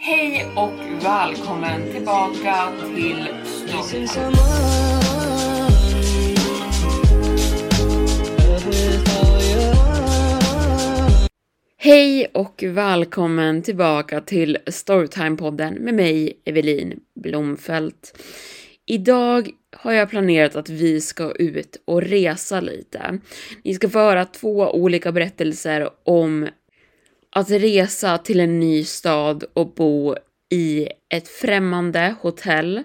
Hej och välkommen tillbaka till Storytime. Hej och välkommen tillbaka till Storytime-podden med mig, Evelin Blomfelt. Idag har jag planerat att vi ska ut och resa lite. Ni ska få höra två olika berättelser om att resa till en ny stad och bo i ett främmande hotell.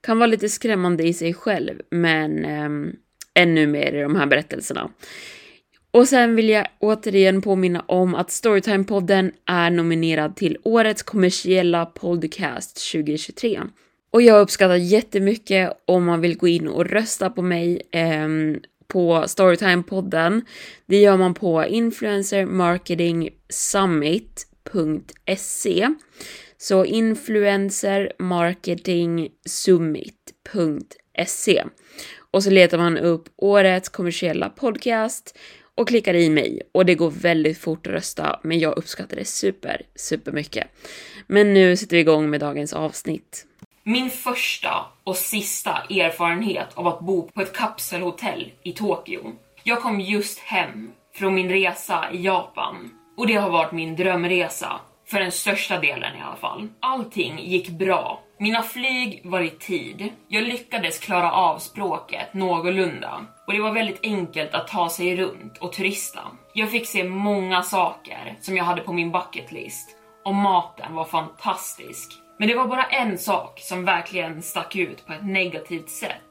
Kan vara lite skrämmande i sig själv, men eh, ännu mer i de här berättelserna. Och sen vill jag återigen påminna om att Storytime-podden är nominerad till Årets kommersiella podcast 2023. Och jag uppskattar jättemycket om man vill gå in och rösta på mig eh, på Storytime-podden. Det gör man på influencermarketingsummit.se. Så influencermarketingsummit.se. Och så letar man upp årets kommersiella podcast och klickar i mig och det går väldigt fort att rösta, men jag uppskattar det super, super mycket. Men nu sätter vi igång med dagens avsnitt. Min första och sista erfarenhet av att bo på ett kapselhotell i Tokyo. Jag kom just hem från min resa i Japan och det har varit min drömresa för den största delen i alla fall. Allting gick bra. Mina flyg var i tid. Jag lyckades klara av språket någorlunda och det var väldigt enkelt att ta sig runt och turista. Jag fick se många saker som jag hade på min bucketlist och maten var fantastisk. Men det var bara en sak som verkligen stack ut på ett negativt sätt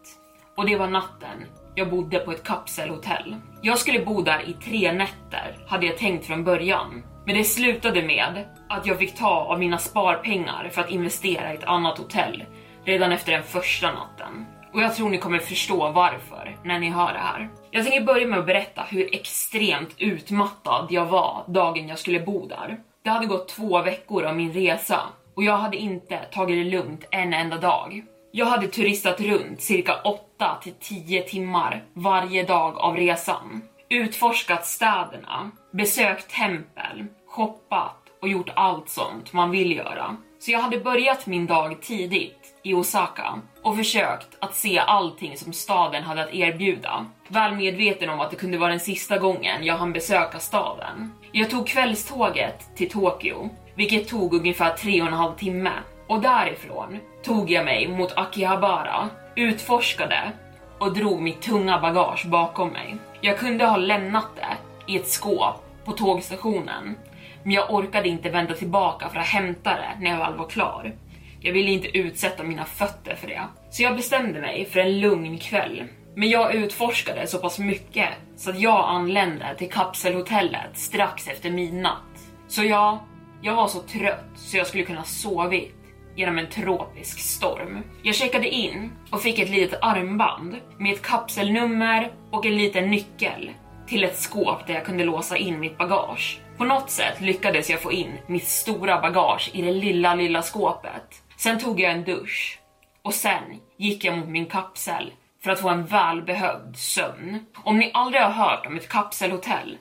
och det var natten jag bodde på ett kapselhotell. Jag skulle bo där i tre nätter hade jag tänkt från början, men det slutade med att jag fick ta av mina sparpengar för att investera i ett annat hotell redan efter den första natten. Och jag tror ni kommer förstå varför när ni hör det här. Jag tänker börja med att berätta hur extremt utmattad jag var dagen jag skulle bo där. Det hade gått två veckor av min resa och jag hade inte tagit det lugnt en enda dag. Jag hade turistat runt cirka 8 till 10 timmar varje dag av resan. Utforskat städerna, besökt tempel, shoppat och gjort allt sånt man vill göra. Så jag hade börjat min dag tidigt i Osaka och försökt att se allting som staden hade att erbjuda. Väl medveten om att det kunde vara den sista gången jag hann besöka staden. Jag tog kvällståget till Tokyo, vilket tog ungefär tre och en halv timme. Och därifrån tog jag mig mot Akihabara, utforskade och drog mitt tunga bagage bakom mig. Jag kunde ha lämnat det i ett skåp på tågstationen, men jag orkade inte vända tillbaka för att hämta det när jag väl var klar. Jag ville inte utsätta mina fötter för det. Så jag bestämde mig för en lugn kväll. Men jag utforskade så pass mycket så att jag anlände till kapselhotellet strax efter midnatt. Så ja, jag var så trött så jag skulle kunna sovit genom en tropisk storm. Jag checkade in och fick ett litet armband med ett kapselnummer och en liten nyckel till ett skåp där jag kunde låsa in mitt bagage. På något sätt lyckades jag få in mitt stora bagage i det lilla, lilla skåpet. Sen tog jag en dusch och sen gick jag mot min kapsel för att få en välbehövd sömn. Om ni aldrig har hört om ett kapselhotell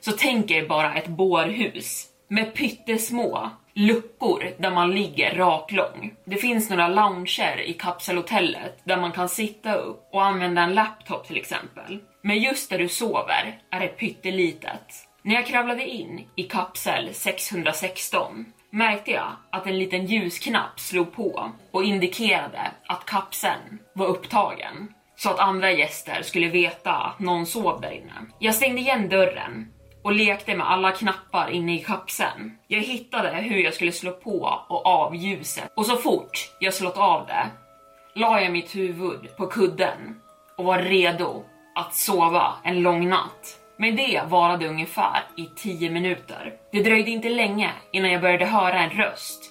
så tänk er bara ett bårhus med pyttesmå luckor där man ligger raklång. Det finns några lounger i kapselhotellet där man kan sitta upp och använda en laptop till exempel. Men just där du sover är det pyttelitet. När jag kravlade in i kapsel 616 märkte jag att en liten ljusknapp slog på och indikerade att kapseln var upptagen så att andra gäster skulle veta att någon sov där inne. Jag stängde igen dörren och lekte med alla knappar inne i kapseln. Jag hittade hur jag skulle slå på och av ljuset och så fort jag slått av det la jag mitt huvud på kudden och var redo att sova en lång natt. Men det varade ungefär i 10 minuter. Det dröjde inte länge innan jag började höra en röst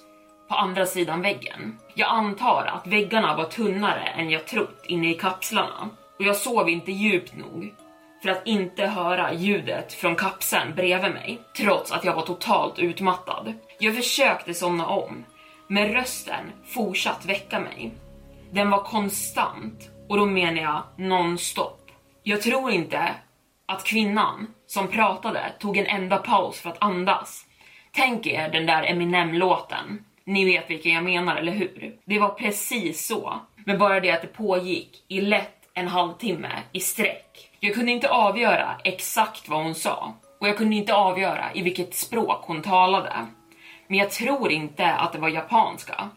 på andra sidan väggen. Jag antar att väggarna var tunnare än jag trott inne i kapslarna och jag sov inte djupt nog för att inte höra ljudet från kapseln bredvid mig, trots att jag var totalt utmattad. Jag försökte somna om, men rösten fortsatt väcka mig. Den var konstant och då menar jag nonstop. Jag tror inte att kvinnan som pratade tog en enda paus för att andas. Tänk er den där Eminem-låten. Ni vet vilken jag menar, eller hur? Det var precis så, men bara det att det pågick i lätt en halvtimme i sträck. Jag kunde inte avgöra exakt vad hon sa och jag kunde inte avgöra i vilket språk hon talade. Men jag tror inte att det var japanska.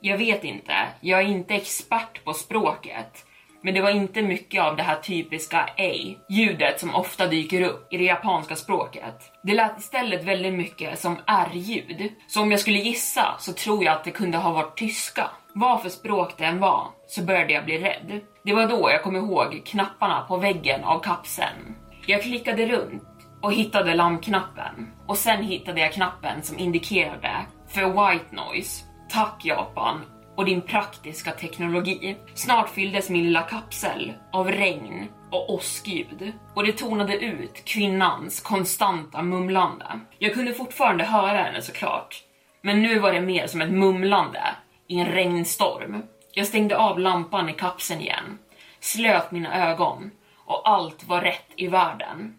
Jag vet inte, jag är inte expert på språket, men det var inte mycket av det här typiska EJ ljudet som ofta dyker upp i det japanska språket. Det lät istället väldigt mycket som R-ljud, så om jag skulle gissa så tror jag att det kunde ha varit tyska. Vad för språk det än var så började jag bli rädd. Det var då jag kom ihåg knapparna på väggen av kapseln. Jag klickade runt och hittade lampknappen och sen hittade jag knappen som indikerade för white noise. Tack Japan och din praktiska teknologi. Snart fylldes min lilla kapsel av regn och åskljud och det tonade ut kvinnans konstanta mumlande. Jag kunde fortfarande höra henne såklart, men nu var det mer som ett mumlande i en regnstorm. Jag stängde av lampan i kapseln igen, slöt mina ögon och allt var rätt i världen.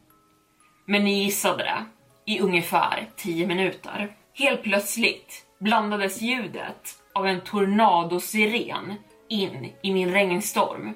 Men ni gissade det, i ungefär 10 minuter. Helt plötsligt blandades ljudet av en tornadosiren in i min regnstorm.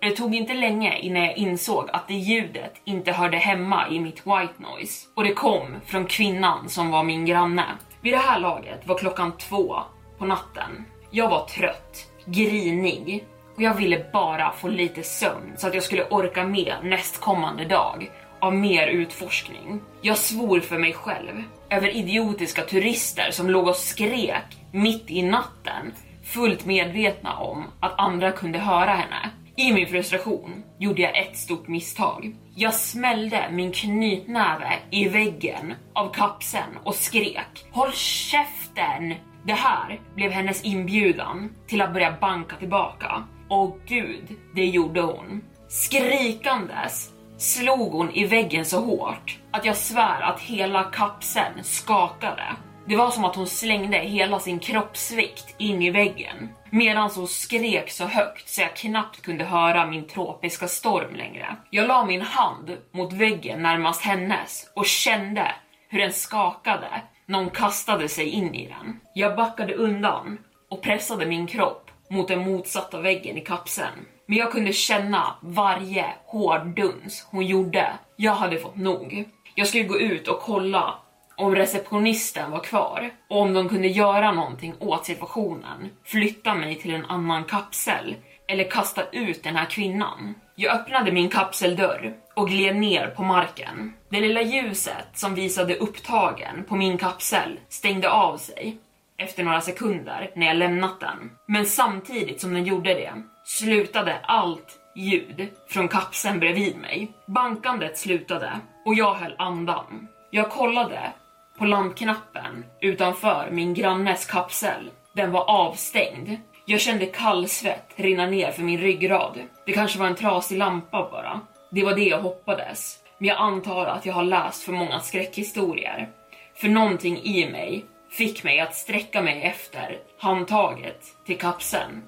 Det tog inte länge innan jag insåg att det ljudet inte hörde hemma i mitt white noise och det kom från kvinnan som var min granne. Vid det här laget var klockan två på natten. Jag var trött, grinig och jag ville bara få lite sömn så att jag skulle orka med nästkommande dag av mer utforskning. Jag svor för mig själv över idiotiska turister som låg och skrek mitt i natten fullt medvetna om att andra kunde höra henne. I min frustration gjorde jag ett stort misstag. Jag smällde min knytnäve i väggen av kapseln och skrek Håll käften! Det här blev hennes inbjudan till att börja banka tillbaka. Och gud, det gjorde hon. Skrikandes slog hon i väggen så hårt att jag svär att hela kapseln skakade. Det var som att hon slängde hela sin kroppsvikt in i väggen medan hon skrek så högt så jag knappt kunde höra min tropiska storm längre. Jag la min hand mot väggen närmast hennes och kände hur den skakade någon kastade sig in i den. Jag backade undan och pressade min kropp mot den motsatta väggen i kapseln. Men jag kunde känna varje hård duns hon gjorde. Jag hade fått nog. Jag skulle gå ut och kolla om receptionisten var kvar och om de kunde göra någonting åt situationen, flytta mig till en annan kapsel eller kasta ut den här kvinnan. Jag öppnade min kapseldörr och gled ner på marken. Det lilla ljuset som visade upptagen på min kapsel stängde av sig efter några sekunder när jag lämnat den. Men samtidigt som den gjorde det slutade allt ljud från kapseln bredvid mig. Bankandet slutade och jag höll andan. Jag kollade på lampknappen utanför min grannes kapsel. Den var avstängd. Jag kände kallsvett rinna ner för min ryggrad. Det kanske var en trasig lampa bara. Det var det jag hoppades. Men jag antar att jag har läst för många skräckhistorier. För någonting i mig fick mig att sträcka mig efter handtaget till kapseln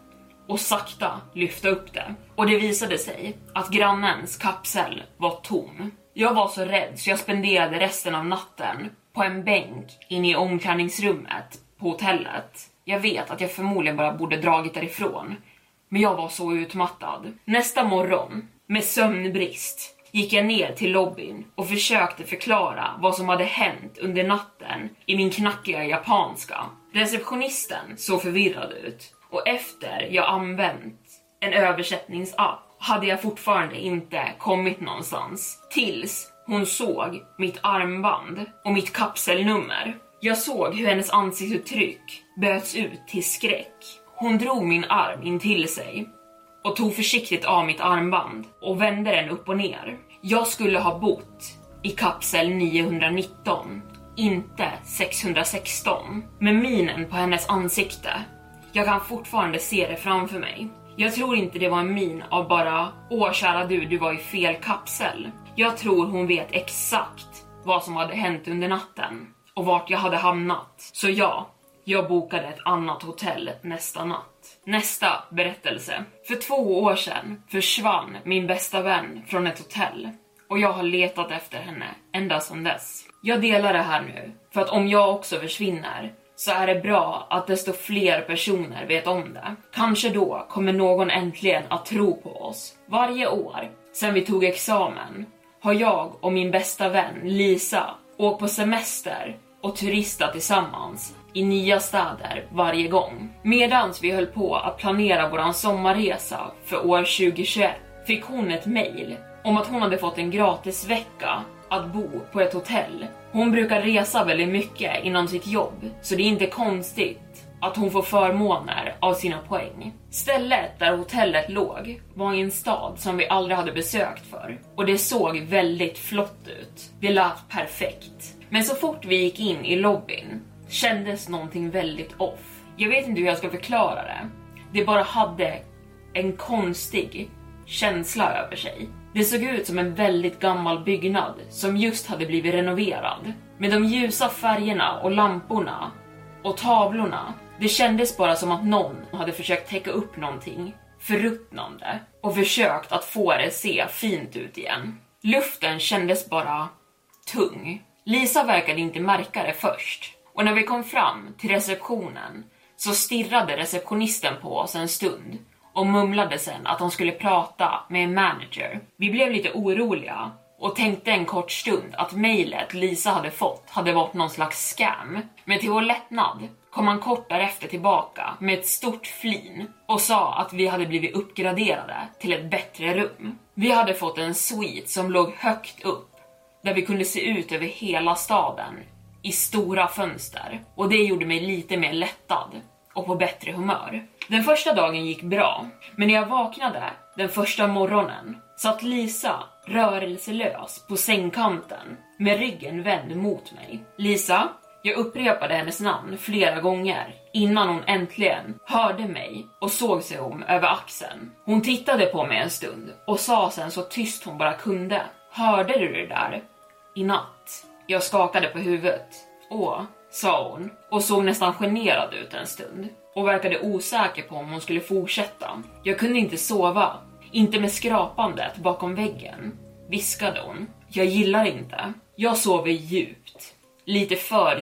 och sakta lyfta upp det. Och det visade sig att grannens kapsel var tom. Jag var så rädd så jag spenderade resten av natten på en bänk inne i omklädningsrummet på hotellet. Jag vet att jag förmodligen bara borde dragit därifrån, men jag var så utmattad. Nästa morgon, med sömnbrist, gick jag ner till lobbyn och försökte förklara vad som hade hänt under natten i min knackiga japanska. Receptionisten såg förvirrad ut och efter jag använt en översättningsapp hade jag fortfarande inte kommit någonstans. Tills hon såg mitt armband och mitt kapselnummer. Jag såg hur hennes ansiktsuttryck böts ut till skräck. Hon drog min arm in till sig och tog försiktigt av mitt armband och vände den upp och ner. Jag skulle ha bott i kapsel 919, inte 616. Med minen på hennes ansikte. Jag kan fortfarande se det framför mig. Jag tror inte det var en min av bara “Åh kära du, du var i fel kapsel”. Jag tror hon vet exakt vad som hade hänt under natten och vart jag hade hamnat. Så ja, jag bokade ett annat hotell nästa natt. Nästa berättelse. För två år sedan försvann min bästa vän från ett hotell och jag har letat efter henne ända sedan dess. Jag delar det här nu för att om jag också försvinner så är det bra att desto fler personer vet om det. Kanske då kommer någon äntligen att tro på oss. Varje år sedan vi tog examen har jag och min bästa vän Lisa åk på semester och turista tillsammans i nya städer varje gång. Medans vi höll på att planera våran sommarresa för år 2021 fick hon ett mail om att hon hade fått en gratis vecka att bo på ett hotell. Hon brukar resa väldigt mycket inom sitt jobb, så det är inte konstigt att hon får förmåner av sina poäng. Stället där hotellet låg var i en stad som vi aldrig hade besökt för och det såg väldigt flott ut. Det lät perfekt. Men så fort vi gick in i lobbyn kändes någonting väldigt off. Jag vet inte hur jag ska förklara det. Det bara hade en konstig känsla över sig. Det såg ut som en väldigt gammal byggnad som just hade blivit renoverad. Med de ljusa färgerna och lamporna och tavlorna. Det kändes bara som att någon hade försökt täcka upp någonting förruttnande och försökt att få det se fint ut igen. Luften kändes bara tung. Lisa verkade inte märka det först och när vi kom fram till receptionen så stirrade receptionisten på oss en stund och mumlade sen att de skulle prata med en manager. Vi blev lite oroliga och tänkte en kort stund att mejlet Lisa hade fått hade varit någon slags scam. Men till vår lättnad kom han kort därefter tillbaka med ett stort flin och sa att vi hade blivit uppgraderade till ett bättre rum. Vi hade fått en suite som låg högt upp där vi kunde se ut över hela staden i stora fönster och det gjorde mig lite mer lättad och på bättre humör. Den första dagen gick bra, men när jag vaknade den första morgonen satt Lisa rörelselös på sängkanten med ryggen vänd mot mig. Lisa, jag upprepade hennes namn flera gånger innan hon äntligen hörde mig och såg sig om över axeln. Hon tittade på mig en stund och sa sen så tyst hon bara kunde. Hörde du det där? I natt? Jag skakade på huvudet. Åh, sa hon och såg nästan generad ut en stund och verkade osäker på om hon skulle fortsätta. Jag kunde inte sova, inte med skrapandet bakom väggen, viskade hon. Jag gillar inte. Jag sover djupt. Lite för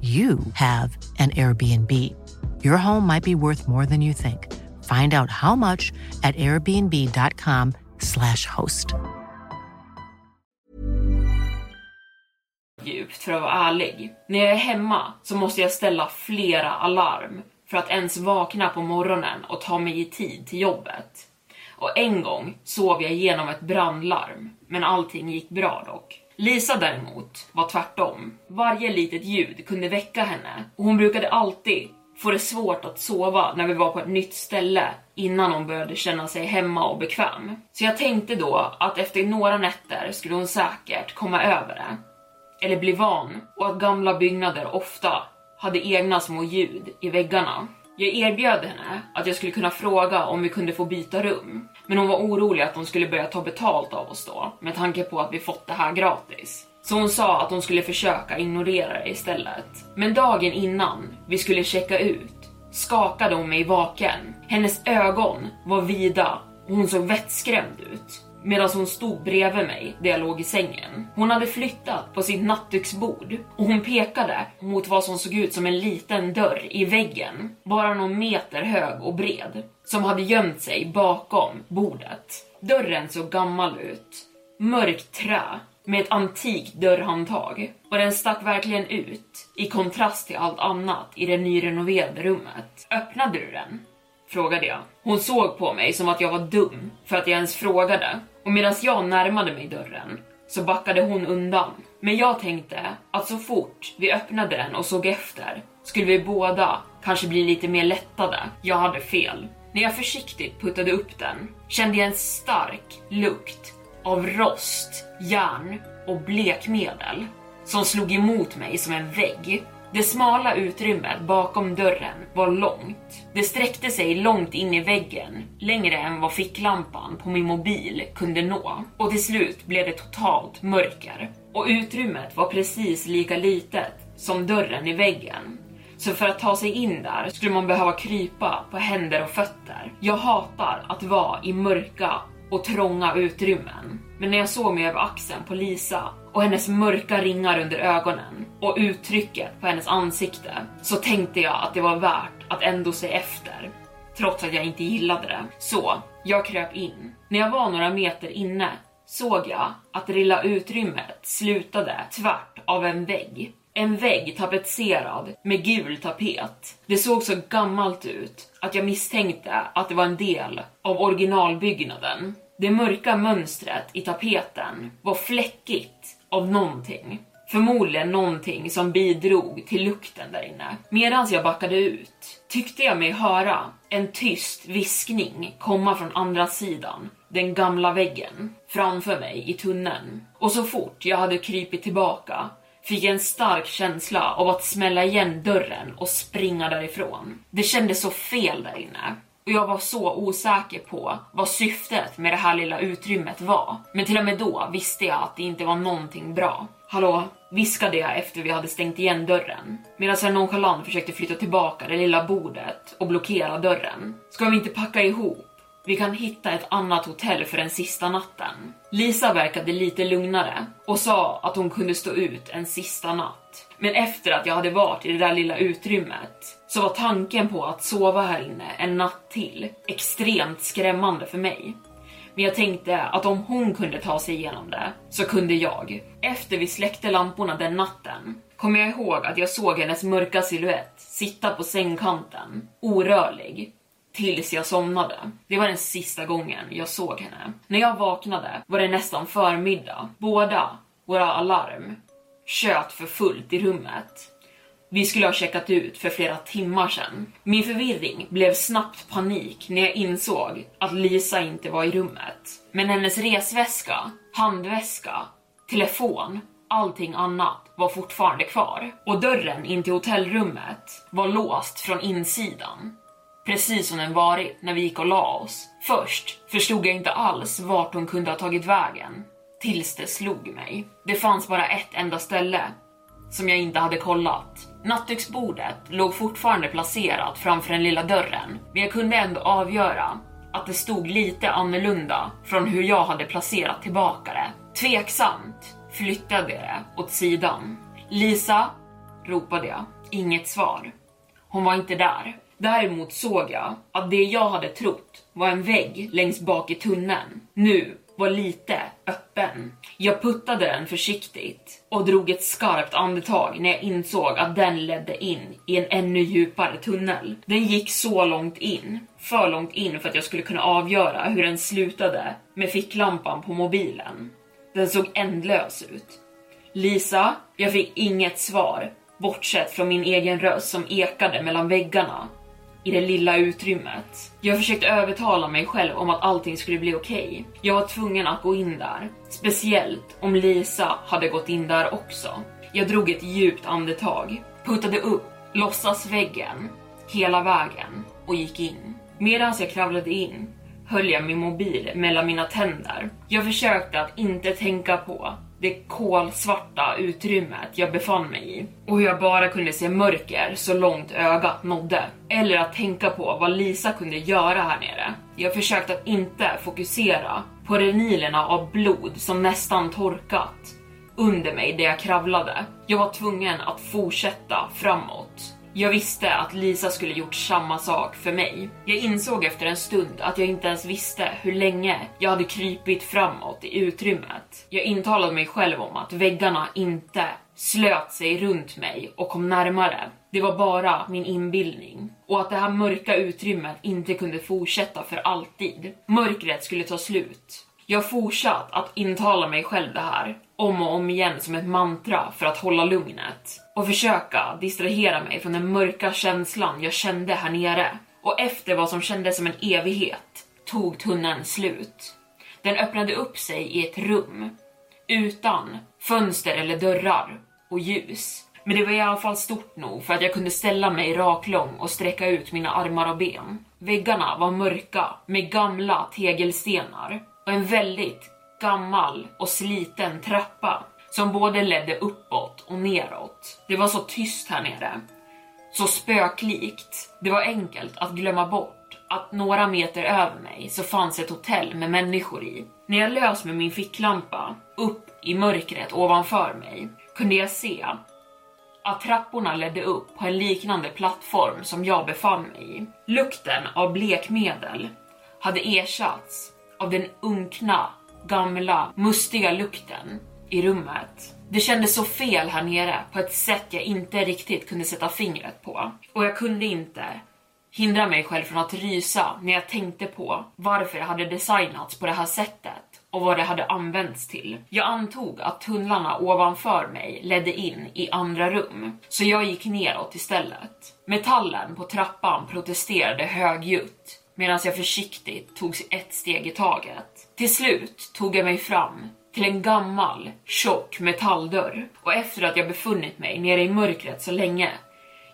you have an Airbnb. Your home might be worth more than you think. Find out how much at airbnb.com/slash host. djupt för att vara ärlig. När jag är hemma så måste jag ställa flera alarm för att ens vakna på morgonen och ta mig i tid till jobbet. Och en gång sov jag igenom ett brandlarm, men allting gick bra dock. Lisa däremot var tvärtom. Varje litet ljud kunde väcka henne och hon brukade alltid få det svårt att sova när vi var på ett nytt ställe innan hon började känna sig hemma och bekväm. Så jag tänkte då att efter några nätter skulle hon säkert komma över det. Eller bli van och att gamla byggnader ofta hade egna små ljud i väggarna. Jag erbjöd henne att jag skulle kunna fråga om vi kunde få byta rum, men hon var orolig att de skulle börja ta betalt av oss då, med tanke på att vi fått det här gratis. Så hon sa att hon skulle försöka ignorera det istället. Men dagen innan vi skulle checka ut skakade hon mig vaken. Hennes ögon var vida och hon såg vettskrämd ut medan hon stod bredvid mig där jag låg i sängen. Hon hade flyttat på sitt nattduksbord och hon pekade mot vad som såg ut som en liten dörr i väggen, bara någon meter hög och bred, som hade gömt sig bakom bordet. Dörren såg gammal ut, mörkt trä med ett antikt dörrhandtag och den stack verkligen ut i kontrast till allt annat i det nyrenoverade rummet. Öppnade du den? Frågade jag. Hon såg på mig som att jag var dum för att jag ens frågade och medan jag närmade mig dörren så backade hon undan. Men jag tänkte att så fort vi öppnade den och såg efter skulle vi båda kanske bli lite mer lättade. Jag hade fel. När jag försiktigt puttade upp den kände jag en stark lukt av rost, järn och blekmedel som slog emot mig som en vägg. Det smala utrymmet bakom dörren var långt. Det sträckte sig långt in i väggen, längre än vad ficklampan på min mobil kunde nå. Och till slut blev det totalt mörker. Och utrymmet var precis lika litet som dörren i väggen. Så för att ta sig in där skulle man behöva krypa på händer och fötter. Jag hatar att vara i mörka och trånga utrymmen. Men när jag såg mig över axeln på Lisa och hennes mörka ringar under ögonen och uttrycket på hennes ansikte så tänkte jag att det var värt att ändå se efter. Trots att jag inte gillade det. Så jag kröp in. När jag var några meter inne såg jag att det lilla utrymmet slutade tvärt av en vägg. En vägg tapetserad med gul tapet. Det såg så gammalt ut att jag misstänkte att det var en del av originalbyggnaden. Det mörka mönstret i tapeten var fläckigt av någonting. Förmodligen någonting som bidrog till lukten där inne. Medan jag backade ut tyckte jag mig höra en tyst viskning komma från andra sidan, den gamla väggen, framför mig i tunneln. Och så fort jag hade krypit tillbaka fick jag en stark känsla av att smälla igen dörren och springa därifrån. Det kändes så fel där inne. Och jag var så osäker på vad syftet med det här lilla utrymmet var. Men till och med då visste jag att det inte var någonting bra. Hallå? Viskade jag efter vi hade stängt igen dörren. Medan jag nonchalant försökte flytta tillbaka det lilla bordet och blockera dörren. Ska vi inte packa ihop? Vi kan hitta ett annat hotell för den sista natten. Lisa verkade lite lugnare och sa att hon kunde stå ut en sista natt. Men efter att jag hade varit i det där lilla utrymmet så var tanken på att sova här inne en natt till extremt skrämmande för mig. Men jag tänkte att om hon kunde ta sig igenom det så kunde jag. Efter vi släckte lamporna den natten kommer jag ihåg att jag såg hennes mörka silhuett sitta på sängkanten, orörlig, tills jag somnade. Det var den sista gången jag såg henne. När jag vaknade var det nästan förmiddag. Båda våra alarm tjöt för fullt i rummet. Vi skulle ha checkat ut för flera timmar sedan. Min förvirring blev snabbt panik när jag insåg att Lisa inte var i rummet. Men hennes resväska, handväska, telefon, allting annat var fortfarande kvar. Och dörren in till hotellrummet var låst från insidan. Precis som den varit när vi gick och la oss. Först förstod jag inte alls vart hon kunde ha tagit vägen. Tills det slog mig. Det fanns bara ett enda ställe som jag inte hade kollat. Nattduksbordet låg fortfarande placerat framför den lilla dörren, men jag kunde ändå avgöra att det stod lite annorlunda från hur jag hade placerat tillbaka det. Tveksamt flyttade jag det åt sidan. Lisa, ropade jag. Inget svar. Hon var inte där. Däremot såg jag att det jag hade trott var en vägg längst bak i tunneln nu var lite öppen. Jag puttade den försiktigt och drog ett skarpt andetag när jag insåg att den ledde in i en ännu djupare tunnel. Den gick så långt in, för långt in för att jag skulle kunna avgöra hur den slutade med ficklampan på mobilen. Den såg ändlös ut. Lisa, jag fick inget svar bortsett från min egen röst som ekade mellan väggarna i det lilla utrymmet. Jag försökte övertala mig själv om att allting skulle bli okej. Okay. Jag var tvungen att gå in där, speciellt om Lisa hade gått in där också. Jag drog ett djupt andetag, puttade upp låtsasväggen hela vägen och gick in. Medan jag kravlade in höll jag min mobil mellan mina tänder. Jag försökte att inte tänka på det kolsvarta utrymmet jag befann mig i och hur jag bara kunde se mörker så långt ögat nådde. Eller att tänka på vad Lisa kunde göra här nere. Jag försökte att inte fokusera på renilerna av blod som nästan torkat under mig där jag kravlade. Jag var tvungen att fortsätta framåt. Jag visste att Lisa skulle gjort samma sak för mig. Jag insåg efter en stund att jag inte ens visste hur länge jag hade krypit framåt i utrymmet. Jag intalade mig själv om att väggarna inte slöt sig runt mig och kom närmare. Det var bara min inbildning. Och att det här mörka utrymmet inte kunde fortsätta för alltid. Mörkret skulle ta slut. Jag fortsatt att intala mig själv det här om och om igen som ett mantra för att hålla lugnet och försöka distrahera mig från den mörka känslan jag kände här nere. Och efter vad som kändes som en evighet tog tunneln slut. Den öppnade upp sig i ett rum utan fönster eller dörrar och ljus. Men det var i alla fall stort nog för att jag kunde ställa mig raklång och sträcka ut mina armar och ben. Väggarna var mörka med gamla tegelstenar och en väldigt gammal och sliten trappa som både ledde uppåt och neråt. Det var så tyst här nere. Så spöklikt. Det var enkelt att glömma bort att några meter över mig så fanns ett hotell med människor i. När jag lös med min ficklampa upp i mörkret ovanför mig kunde jag se att trapporna ledde upp på en liknande plattform som jag befann mig i. Lukten av blekmedel hade ersatts av den unkna, gamla, mustiga lukten i rummet. Det kändes så fel här nere på ett sätt jag inte riktigt kunde sätta fingret på. Och jag kunde inte hindra mig själv från att rysa när jag tänkte på varför det hade designats på det här sättet och vad det hade använts till. Jag antog att tunnlarna ovanför mig ledde in i andra rum, så jag gick neråt istället. Metallen på trappan protesterade högljutt medan jag försiktigt tog ett steg i taget. Till slut tog jag mig fram till en gammal, tjock metalldörr och efter att jag befunnit mig nere i mörkret så länge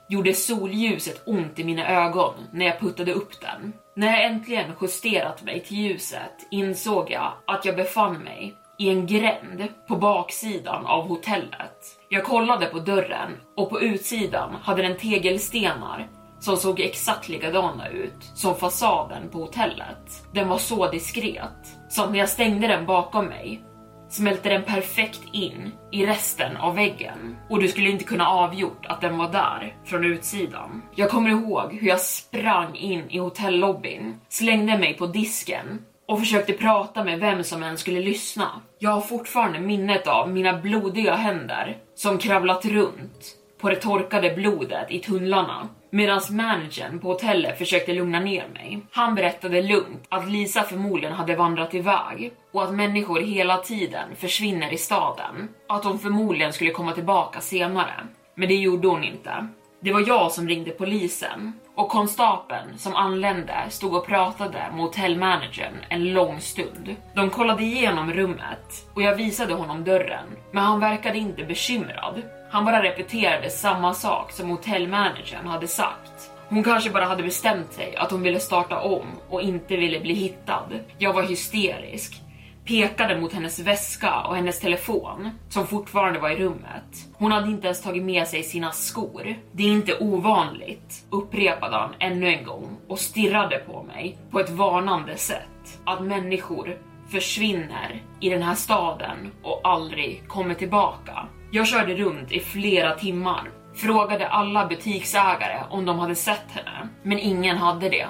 gjorde solljuset ont i mina ögon när jag puttade upp den. När jag äntligen justerat mig till ljuset insåg jag att jag befann mig i en gränd på baksidan av hotellet. Jag kollade på dörren och på utsidan hade den tegelstenar som såg exakt likadana ut som fasaden på hotellet. Den var så diskret, så när jag stängde den bakom mig smälte den perfekt in i resten av väggen och du skulle inte kunna avgjort att den var där från utsidan. Jag kommer ihåg hur jag sprang in i hotellobbyn, slängde mig på disken och försökte prata med vem som än skulle lyssna. Jag har fortfarande minnet av mina blodiga händer som kravlat runt på det torkade blodet i tunnlarna medan managern på hotellet försökte lugna ner mig. Han berättade lugnt att Lisa förmodligen hade vandrat iväg och att människor hela tiden försvinner i staden. Att de förmodligen skulle komma tillbaka senare. Men det gjorde hon inte. Det var jag som ringde polisen och konstapeln som anlände stod och pratade med hotellmanagern en lång stund. De kollade igenom rummet och jag visade honom dörren, men han verkade inte bekymrad. Han bara repeterade samma sak som hotellmanagern hade sagt. Hon kanske bara hade bestämt sig att hon ville starta om och inte ville bli hittad. Jag var hysterisk pekade mot hennes väska och hennes telefon som fortfarande var i rummet. Hon hade inte ens tagit med sig sina skor. Det är inte ovanligt, upprepade han ännu en gång och stirrade på mig på ett varnande sätt. Att människor försvinner i den här staden och aldrig kommer tillbaka. Jag körde runt i flera timmar, frågade alla butiksägare om de hade sett henne, men ingen hade det.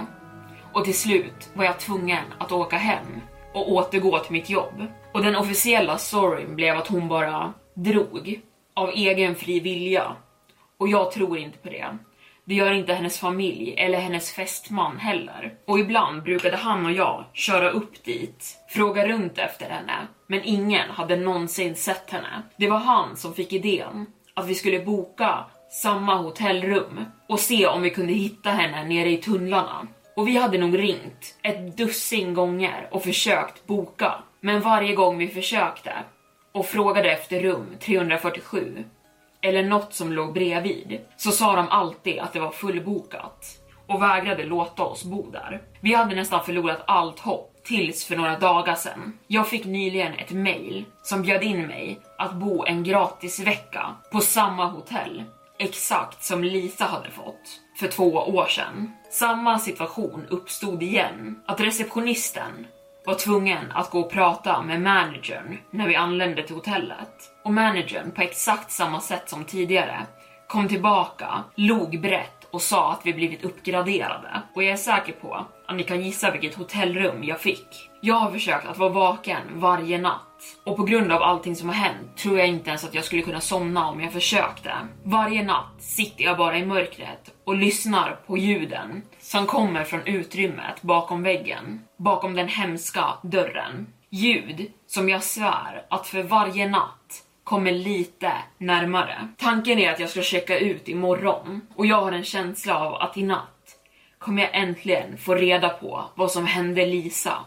Och till slut var jag tvungen att åka hem och återgå till mitt jobb. Och den officiella storyn blev att hon bara drog av egen fri vilja. Och jag tror inte på det. Det gör inte hennes familj eller hennes fästman heller. Och ibland brukade han och jag köra upp dit, fråga runt efter henne, men ingen hade någonsin sett henne. Det var han som fick idén att vi skulle boka samma hotellrum och se om vi kunde hitta henne nere i tunnlarna. Och vi hade nog ringt ett dussin gånger och försökt boka. Men varje gång vi försökte och frågade efter rum 347 eller något som låg bredvid så sa de alltid att det var fullbokat och vägrade låta oss bo där. Vi hade nästan förlorat allt hopp tills för några dagar sedan. Jag fick nyligen ett mail som bjöd in mig att bo en gratis vecka på samma hotell exakt som Lisa hade fått för två år sedan. Samma situation uppstod igen, att receptionisten var tvungen att gå och prata med managern när vi anlände till hotellet. Och managern på exakt samma sätt som tidigare kom tillbaka, log brett och sa att vi blivit uppgraderade. Och jag är säker på att ni kan gissa vilket hotellrum jag fick. Jag har försökt att vara vaken varje natt och på grund av allting som har hänt tror jag inte ens att jag skulle kunna somna om jag försökte. Varje natt sitter jag bara i mörkret och lyssnar på ljuden som kommer från utrymmet bakom väggen, bakom den hemska dörren. Ljud som jag svär att för varje natt kommer lite närmare. Tanken är att jag ska checka ut imorgon och jag har en känsla av att i natt kommer jag äntligen få reda på vad som hände Lisa.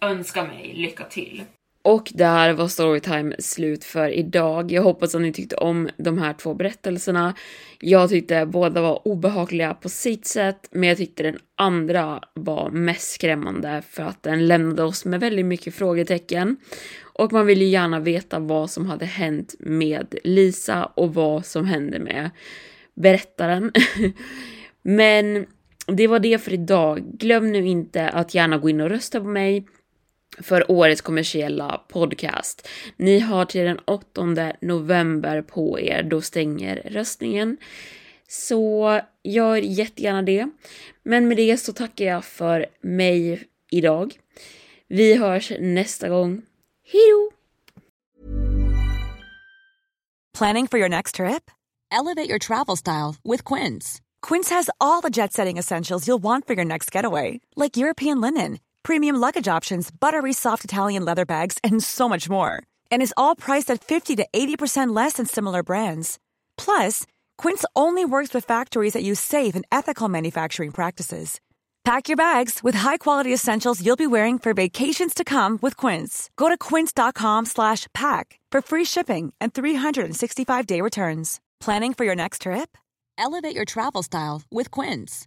Önska mig lycka till. Och där var Storytime slut för idag. Jag hoppas att ni tyckte om de här två berättelserna. Jag tyckte båda var obehagliga på sitt sätt, men jag tyckte den andra var mest skrämmande för att den lämnade oss med väldigt mycket frågetecken. Och man vill ju gärna veta vad som hade hänt med Lisa och vad som hände med berättaren. men det var det för idag. Glöm nu inte att gärna gå in och rösta på mig för årets kommersiella podcast. Ni har till den 8 november på er, då stänger röstningen. Så gör jättegärna det. Men med det så tackar jag för mig idag. Vi hörs nästa gång. Hejdå! Planning for your next trip? Elevate your travel style with Quince. Quince has all the jet setting essentials you'll want for your next getaway, like European linen premium luggage options, buttery soft Italian leather bags, and so much more. And is all priced at 50 to 80% less than similar brands. Plus, Quince only works with factories that use safe and ethical manufacturing practices. Pack your bags with high-quality essentials you'll be wearing for vacations to come with Quince. Go to quince.com/pack for free shipping and 365-day returns. Planning for your next trip? Elevate your travel style with Quince.